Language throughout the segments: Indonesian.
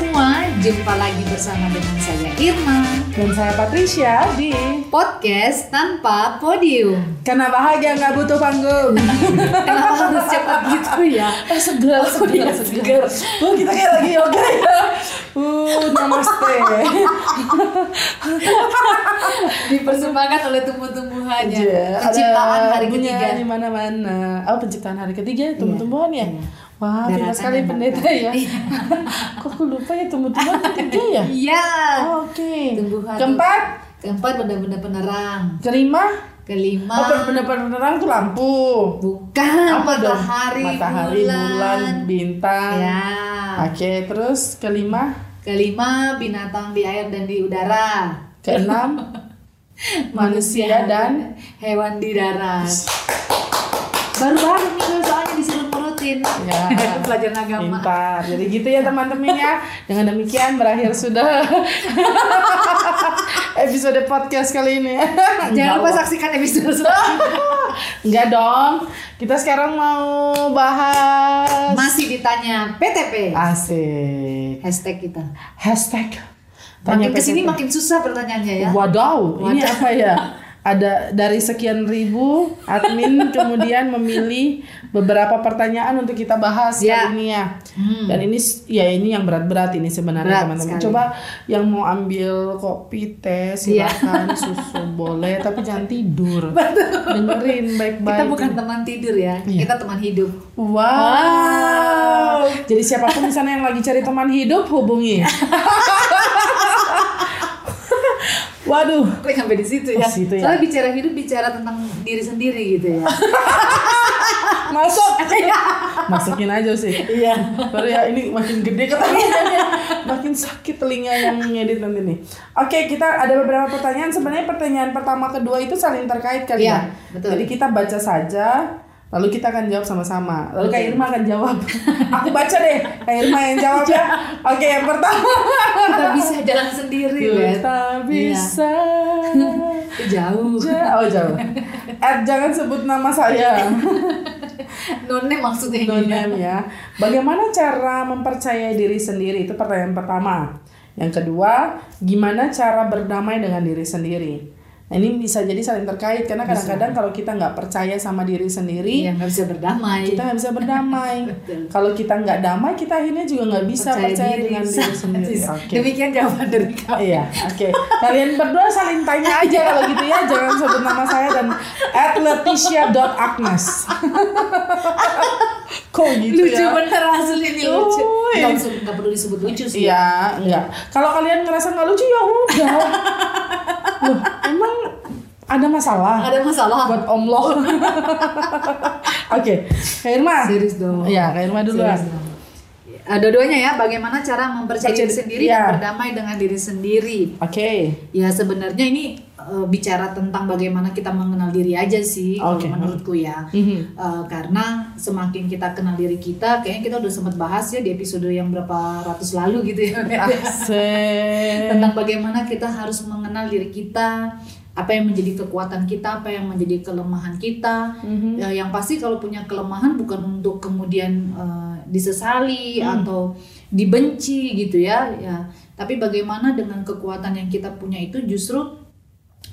semua, jumpa lagi bersama dengan saya Irma. Dan saya Patricia di Podcast Tanpa Podium. Karena bahagia nggak butuh panggung. Kenapa harus cepat gitu ya? Eh segar, segar, segar Oh kita kayak lagi yoga ya Uh, namaste. Dipersembahkan oleh tumbuh-tumbuhannya. Iya, Penciptaan hari ketiga. di mana-mana. Oh, penciptaan hari ketiga tumbuh-tumbuhan ya? Iya. Wah, Daratan pintar sekali pendeta ya. Kok aku lupa ya tumbuh-tumbuhan ketiga ya? Iya Oh, Oke. Tumbuhan. Keempat, Keempat benda-benda penerang kelima. Kelima Oh, benda-benda penerang tuh lampu. Bukan Apa dong? matahari, Matahari, bulan, bintang. Ya Oke, terus kelima, Kelima binatang di air dan di udara keenam, manusia dan hewan di darat. Baru-baru nih soalnya Ya. Pelajaran agama. Pintar. Jadi gitu ya teman-teman ya. Dengan demikian berakhir sudah episode podcast kali ini. Jangan lupa saksikan episode selanjutnya. Enggak dong. Kita sekarang mau bahas Masih ditanya PTP. asik. Hashtag kita. Hashtag. Makin Tanya ke sini PTP. makin susah pertanyaannya ya. Wadaw, ini Wadaw. apa ya? Ada dari sekian ribu admin kemudian memilih beberapa pertanyaan untuk kita bahas Ya. kali ini ya. Hmm. Dan ini ya ini yang berat-berat ini sebenarnya teman-teman. Coba yang mau ambil kopi, teh, Iya. silakan susu boleh tapi jangan tidur. Dengerin baik-baik. Kita bukan teman tidur ya, Iya. kita teman hidup. Wow. Jadi siapa pun di sana yang lagi cari teman hidup hubungi. Waduh. Kok sampai di situ ya? Oh, situ ya. Soalnya bicara hidup bicara tentang diri sendiri gitu ya. Masuk. Masukin aja sih. Iya. Baru ya ini makin gede katanya makin sakit telinga yang ngedit nanti nih. Oke, kita ada beberapa pertanyaan. Sebenarnya pertanyaan pertama kedua itu saling terkait kali Iya, ya. betul. Jadi kita baca saja Lalu kita akan jawab sama-sama. Lalu Kak. Irma akan jawab. Aku baca deh. Kak Irma yang jawab ya. Oke, yang pertama. Kita bisa jalan sendiri, Bet. Kita bisa. Itu Jauh. Ja- Oh jauh. Ed, jangan sebut nama saya. None maksudnya No ini. name ya. Bagaimana cara mempercayai diri sendiri? Itu pertanyaan pertama. Yang kedua, gimana cara berdamai dengan diri sendiri? Nah, ini bisa jadi saling terkait karena kadang-kadang kalau kita nggak percaya sama diri sendiri, Iya, nggak bisa berdamai. kita nggak bisa berdamai. Kalau kita nggak damai, kita akhirnya juga nggak bisa percaya, dengan diri sendiri. Oke. Demikian jawaban dari kamu. Iya, oke. Kalian berdua saling tanya aja kalau gitu ya, jangan sebut nama saya dan @leticia.agnes. Kok gitu lucu ya? bener asli ini lucu. Nggak perlu disebut lucu sih. Iya, enggak. Kalau kalian ngerasa nggak lucu ya udah. Loh, emang ada masalah Ada masalah. buat Om Loh. Oke, Kak Irma. Serius dong. Iya, Kak Irma dong. Ada duanya ya, bagaimana cara mempercayai diri sendiri iya. dan berdamai dengan diri sendiri. Oke. Ya sebenarnya ini eh, bicara tentang bagaimana kita mengenal diri aja sih, kalau Oke. menurutku ya. Mhm. Eh, karena semakin kita kenal diri kita, kayaknya kita udah sempat bahas ya di episode yang berapa ratus lalu gitu ya. Asik. tentang bagaimana kita harus mengenal diri kita, apa yang menjadi kekuatan kita, apa yang menjadi kelemahan kita. Mhm. Ya, yang pasti kalau punya kelemahan bukan untuk kemudian eh, disesali Hmm. atau dibenci gitu ya, ya. Tapi bagaimana dengan kekuatan yang kita punya itu justru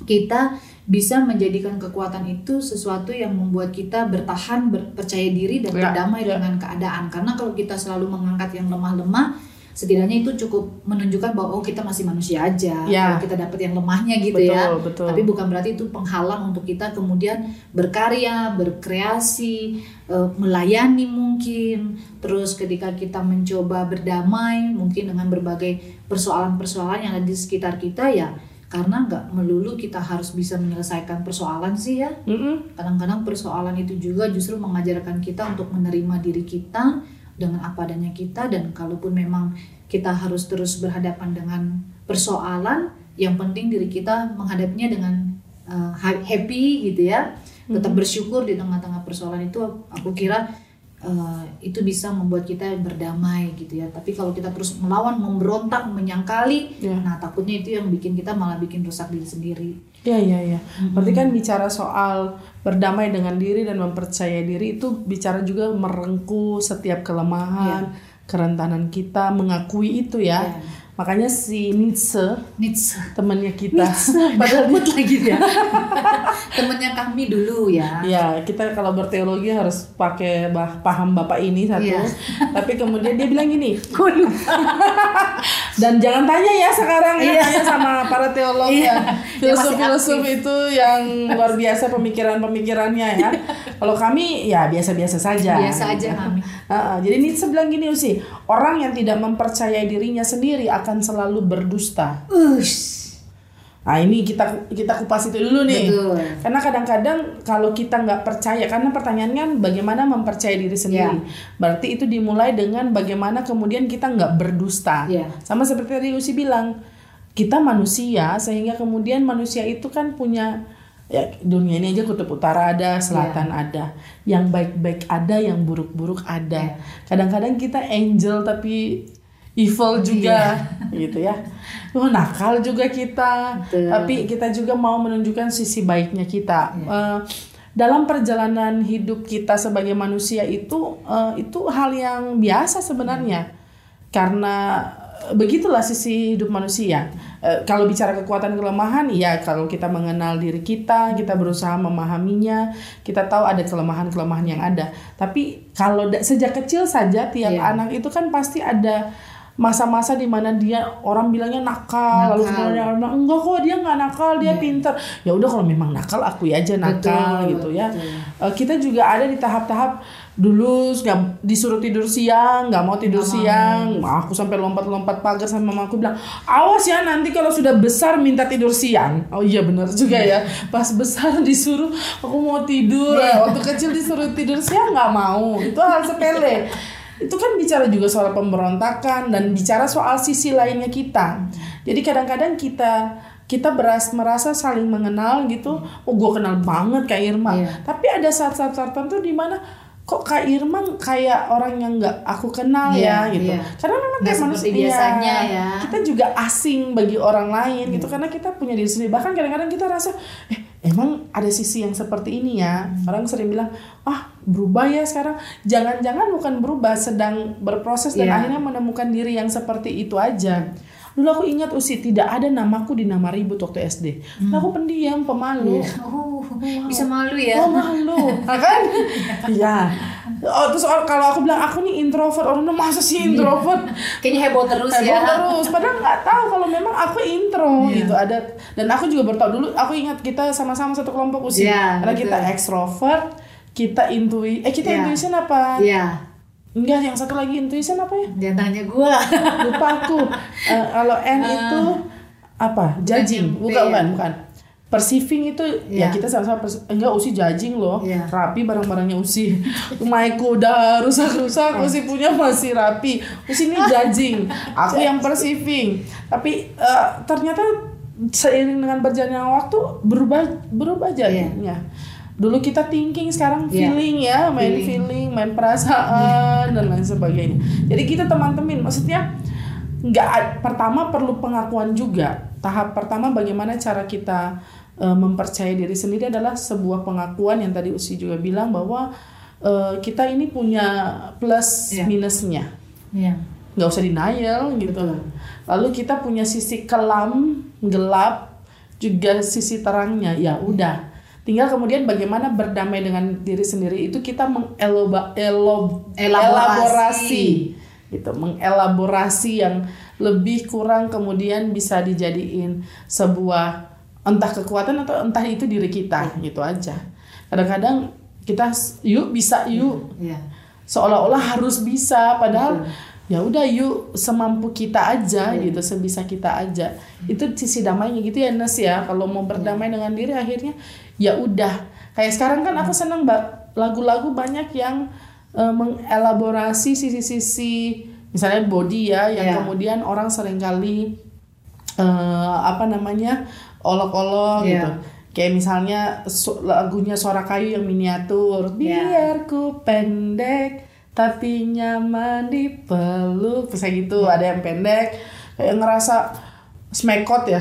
kita bisa menjadikan kekuatan itu sesuatu yang membuat kita bertahan, ber- percaya diri dan Ya, berdamai ya. dengan keadaan. Karena kalau kita selalu mengangkat yang lemah-lemah, setidaknya itu cukup menunjukkan bahwa oh kita masih manusia aja. Ya. Kalau kita dapat yang lemahnya gitu Betul, ya. betul. Tapi bukan berarti itu penghalang untuk kita kemudian berkarya, berkreasi, eh, melayani mungkin. Terus ketika kita mencoba berdamai mungkin dengan berbagai persoalan-persoalan yang ada di sekitar kita ya karena nggak melulu kita harus bisa menyelesaikan persoalan sih ya. Mhm. kadang-kadang persoalan itu juga justru mengajarkan kita untuk menerima diri kita dengan apa adanya kita. Dan kalaupun memang kita harus terus berhadapan dengan persoalan yang penting diri kita menghadapinya dengan uh, ha- happy gitu ya. Tetap bersyukur di tengah-tengah persoalan itu. Aku kira uh, itu bisa membuat kita berdamai gitu ya tapi kalau kita terus melawan memberontak menyangkali Ya. nah takutnya itu yang bikin kita malah bikin rusak diri sendiri Iya iya iya. Berarti kan bicara soal berdamai dengan diri dan mempercayai diri itu bicara juga merengkuh setiap kelemahan, kerentanan kita mengakui itu ya. Iya. Makanya si Nietzsche Nietzsche temannya kita. padahal lagi ya kami dulu ya Ya, kita kalau berteologi harus pakai bah- paham Bapak ini satu. Iya. Tapi kemudian dia bilang gini, dan jangan tanya ya sekarang ya tanya sama para teolog Iya. ya. Filsuf-filsuf itu yang luar biasa pemikiran-pemikirannya ya. Kalau kami ya biasa-biasa saja. biasa aja kami Heeh, jadi Nietzsche bilang gini Usi, orang yang tidak mempercayai dirinya sendiri akan selalu berdusta. Ush. Nah ini kita kita kupas itu dulu nih. Betul. Karena kadang-kadang kalau kita nggak percaya, karena pertanyaannya kan bagaimana mempercayai diri sendiri. Ya. Berarti itu dimulai dengan bagaimana kemudian kita nggak berdusta. Ya. Sama seperti tadi Usi bilang, kita manusia sehingga kemudian manusia itu kan punya ya dunia ini aja kutub utara ada, selatan ada, yang baik-baik ada, yang buruk-buruk ada. Ya. Kadang-kadang kita angel tapi evil juga gitu ya. Wah nakal juga kita, Betul. tapi kita juga mau menunjukkan sisi baiknya kita. Eh, dalam perjalanan hidup kita sebagai manusia itu eh, itu hal yang biasa sebenarnya, karena eh, begitulah sisi hidup manusia. Eh, kalau bicara kekuatan kelemahan, ya kalau kita mengenal diri kita, kita berusaha memahaminya, kita tahu ada kelemahan-kelemahan yang ada. Tapi kalau da- sejak kecil saja tiap Iya. anak itu kan pasti ada masa-masa di mana dia orang bilangnya nakal, lalu Nakal. kemudian orang bilang enggak kok dia nggak nakal dia pinter. Ya udah kalau memang nakal akui aja nakal Betul, gitu ya. betul. Eh, kita juga ada di tahap-tahap dulu nggak disuruh tidur siang nggak mau tidur siang. aku sampai lompat-lompat pagar sama mamaku bilang awas ya nanti kalau sudah besar minta tidur siang. Oh iya benar juga ya. Pas besar disuruh aku mau tidur. Waktu kecil disuruh tidur siang nggak mau. Itu hal sepele itu kan bicara juga soal pemberontakan dan bicara soal sisi lainnya kita. Jadi kadang-kadang kita kita beras merasa saling mengenal gitu. Oh, gue kenal banget Kak Irma. Iya. Tapi ada saat-saat tertentu di mana kok Kak Irma kayak orang yang nggak aku kenal Iya, ya gitu. iya. Karena memang kayak manusia biasanya ya. Kita juga asing bagi orang lain Iya. gitu karena kita punya diri sendiri. Bahkan kadang-kadang kita rasa eh emang ada sisi yang seperti ini ya. Hmm. Orang sering bilang, "Ah, berubah ya sekarang." Jangan-jangan bukan berubah, sedang berproses dan Iya. akhirnya menemukan diri yang seperti itu aja. Dulu aku ingat Usi tidak ada namaku di nama ribut waktu SD. Aku pendiam, pemalu. oh bisa malu ya Oh malu, Nah, kan? Iya. Oh terus kalau aku bilang aku nih introvert, orang masa sih introvert? kayaknya heboh terus Heboh ya terus, padahal nggak tahu kalau memang aku intro Iya. gitu ada. Dan aku juga baru tahu dulu. Aku ingat kita sama-sama satu kelompok usia. Iya, Karena betul. kita ekstrovert, kita intui. Eh kita Iya. intuition apa? Iya Enggak, yang satu lagi intuition apa ya? jangan tanya gue Lupa aku. Eh, kalau N itu apa? Judging. NMP, Bukan, ya. bukan, bukan. Perceiving itu ya Iya. kita sama-sama enggak usi judging loh Iya. rapi barang-barangnya usi rumahku udah rusak-rusak usi punya masih rapi usi ini judging aku yang perceiving tapi eh, ternyata seiring dengan berjalannya waktu berubah berubah jadinya dulu kita thinking sekarang Iya. feeling ya main Feeling. feeling main perasaan dan lain sebagainya. Jadi kita teman-teman maksudnya nggak pertama perlu pengakuan juga. Tahap pertama bagaimana cara kita eh, mempercayai diri sendiri adalah sebuah pengakuan yang tadi Usi juga bilang bahwa eh, kita ini punya plus Iya. minusnya. Iya. Nggak usah denial gitu. Lalu kita punya sisi kelam gelap juga sisi terangnya. Ya udah tinggal kemudian bagaimana berdamai dengan diri sendiri itu kita mengeloba elo- Elaborasi. elaborasi. Gitu mengelaborasi yang lebih kurang kemudian bisa dijadiin sebuah entah kekuatan atau entah itu diri kita gitu aja. Kadang-kadang kita yuk bisa yuk. Iya. Seolah-olah harus bisa padahal ya udah yuk semampu kita aja Iya. gitu sebisa kita aja. Itu sisi damainya gitu ya Nes ya. Kalau mau berdamai dengan diri akhirnya ya udah. Kayak sekarang kan aku seneng mbak. Lagu-lagu banyak yang eh, mengelaborasi sisi-sisi misalnya body ya yang Iya. kemudian orang sering kali eh, apa namanya olok-olok Iya. gitu. Kayak misalnya lagunya Suara Kayu yang miniatur Iya. biar ku pendek tapi nyaman dipeluk terus kayak gitu ada yang pendek kayak ngerasa smekot ya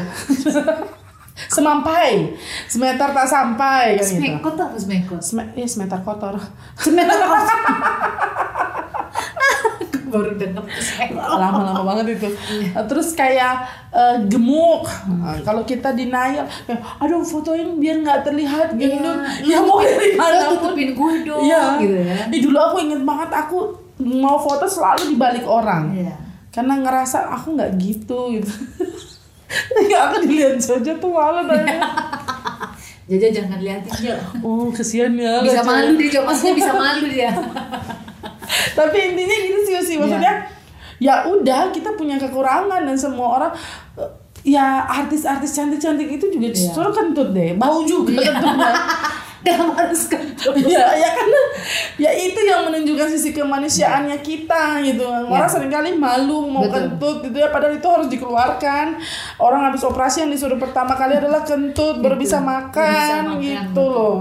semampai semeter tak sampai kan gitu Smekot apa smekot? Sme- ya, semeter kotor Semeter apa? baru denger lama-lama banget itu. Terus kayak eh, gemuk. Nah, kalau kita denial aduh fotoin biar nggak terlihat gendut ya mau dari mana "Lo pun. tutupin gue dong Iya. gitu ya. Ih, dulu aku inget banget aku mau foto selalu di balik orang. Iya. karena ngerasa aku nggak gitu gitu. Ya aku dilihat saja tuh malu nanya. Jaja jangan liatin Jo. Oh kesian ya bisa malu dia Jo. Maksudnya bisa malu dia tapi intinya gitu sih sih. Maksudnya ya udah kita punya kekurangan dan semua orang eh, ya artis-artis cantik-cantik itu juga disuruh kentut deh. Bau juga kentutnya. dalam harus ya ya karena ya itu yang menunjukkan sisi kemanusiaannya kita gitu. Orang sering kali malu mau Betul. kentut gitu ya. Padahal itu harus dikeluarkan. Orang habis operasi yang disuruh pertama kali adalah kentut baru bisa baru bisa makan makan, gitu betul. loh.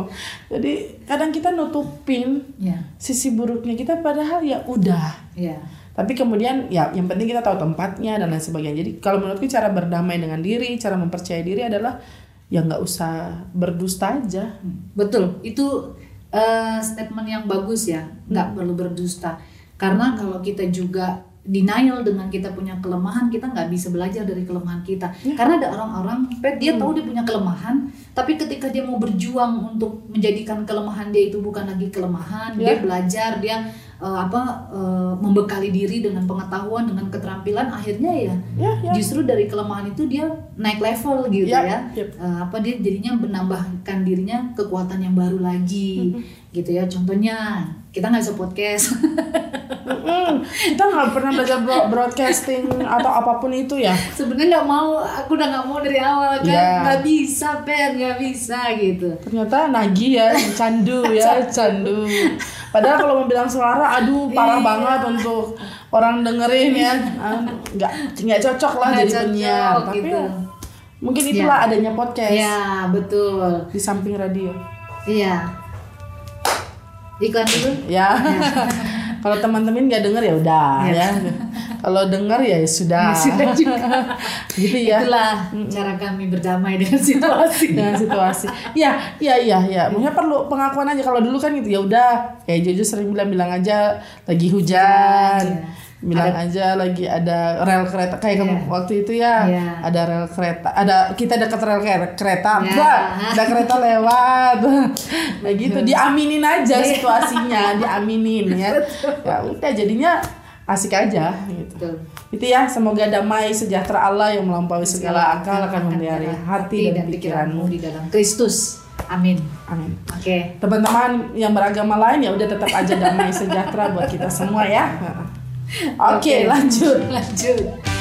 Jadi kadang kita nutupin ya sisi buruknya kita padahal ya udah. Ya tapi kemudian ya yang penting kita tahu tempatnya dan lain sebagainya. Jadi kalau menurutku cara berdamai dengan diri cara mempercayai diri adalah ya nggak usah berdusta aja. Betul, itu eh, statement yang bagus ya, nggak perlu berdusta. Karena kalau kita juga denial dengan kita punya kelemahan, kita nggak bisa belajar dari kelemahan kita. Karena ada orang-orang, Pet, dia tahu dia punya kelemahan, tapi ketika dia mau berjuang untuk menjadikan kelemahan dia itu bukan lagi kelemahan, dia belajar, dia eh, apa eh, membekali diri dengan pengetahuan, dengan keterampilan, akhirnya ya, Ya, ya. justru dari kelemahan itu dia naik level gitu Ya, ya yep. Eh, apa dia jadinya menambahkan dirinya kekuatan yang baru lagi gitu ya contohnya kita nggak bisa podcast Mm-mm. kita nggak pernah belajar bro- broadcasting atau apa pun itu ya sebenarnya nggak mau aku udah nggak mau dari awal kan Ya. nggak bisa pen nggak bisa gitu ternyata nagih ya candu ya candu padahal kalau mau bilang suara aduh parah Iya. banget untuk orang dengerin ya. Ah, nggak nggak cocok lah Nggak jadi cocok, penyiar tapi gitu. ya, mungkin itulah adanya podcast. Ya betul. Di samping radio. Iya. Iklan dulu. Ya. Kalau teman-teman nggak denger ya udah ya kalau denger ya sudah Ya sudah juga. gitu ya itulah cara kami berdamai dengan situasi dengan situasi. Ya, ya, ya, ya. Maksudnya perlu pengakuan aja. Kalau dulu kan gitu ya udah. Kayak Jojo sering bilang bilang aja lagi hujan. Iya. Bilang aja lagi ada rel kereta kayak kamu Iya. waktu itu ya. Iya. Ada rel kereta. Ada kita dekat rel kere- kereta. Iya. Mbak, ada kereta lewat. Nah gitu diaminin aja Iya. situasinya, diaminin ya. Ya udah jadinya asik aja gitu. Betul. Itu ya, semoga damai sejahtera Allah yang melampaui segala akal akan memelihara hati dan pikiranmu. di dalam Kristus amin Amin. oke Teman-teman yang beragama lain ya udah tetap aja damai sejahtera buat kita semua ya. Oke, lanjut. lanjut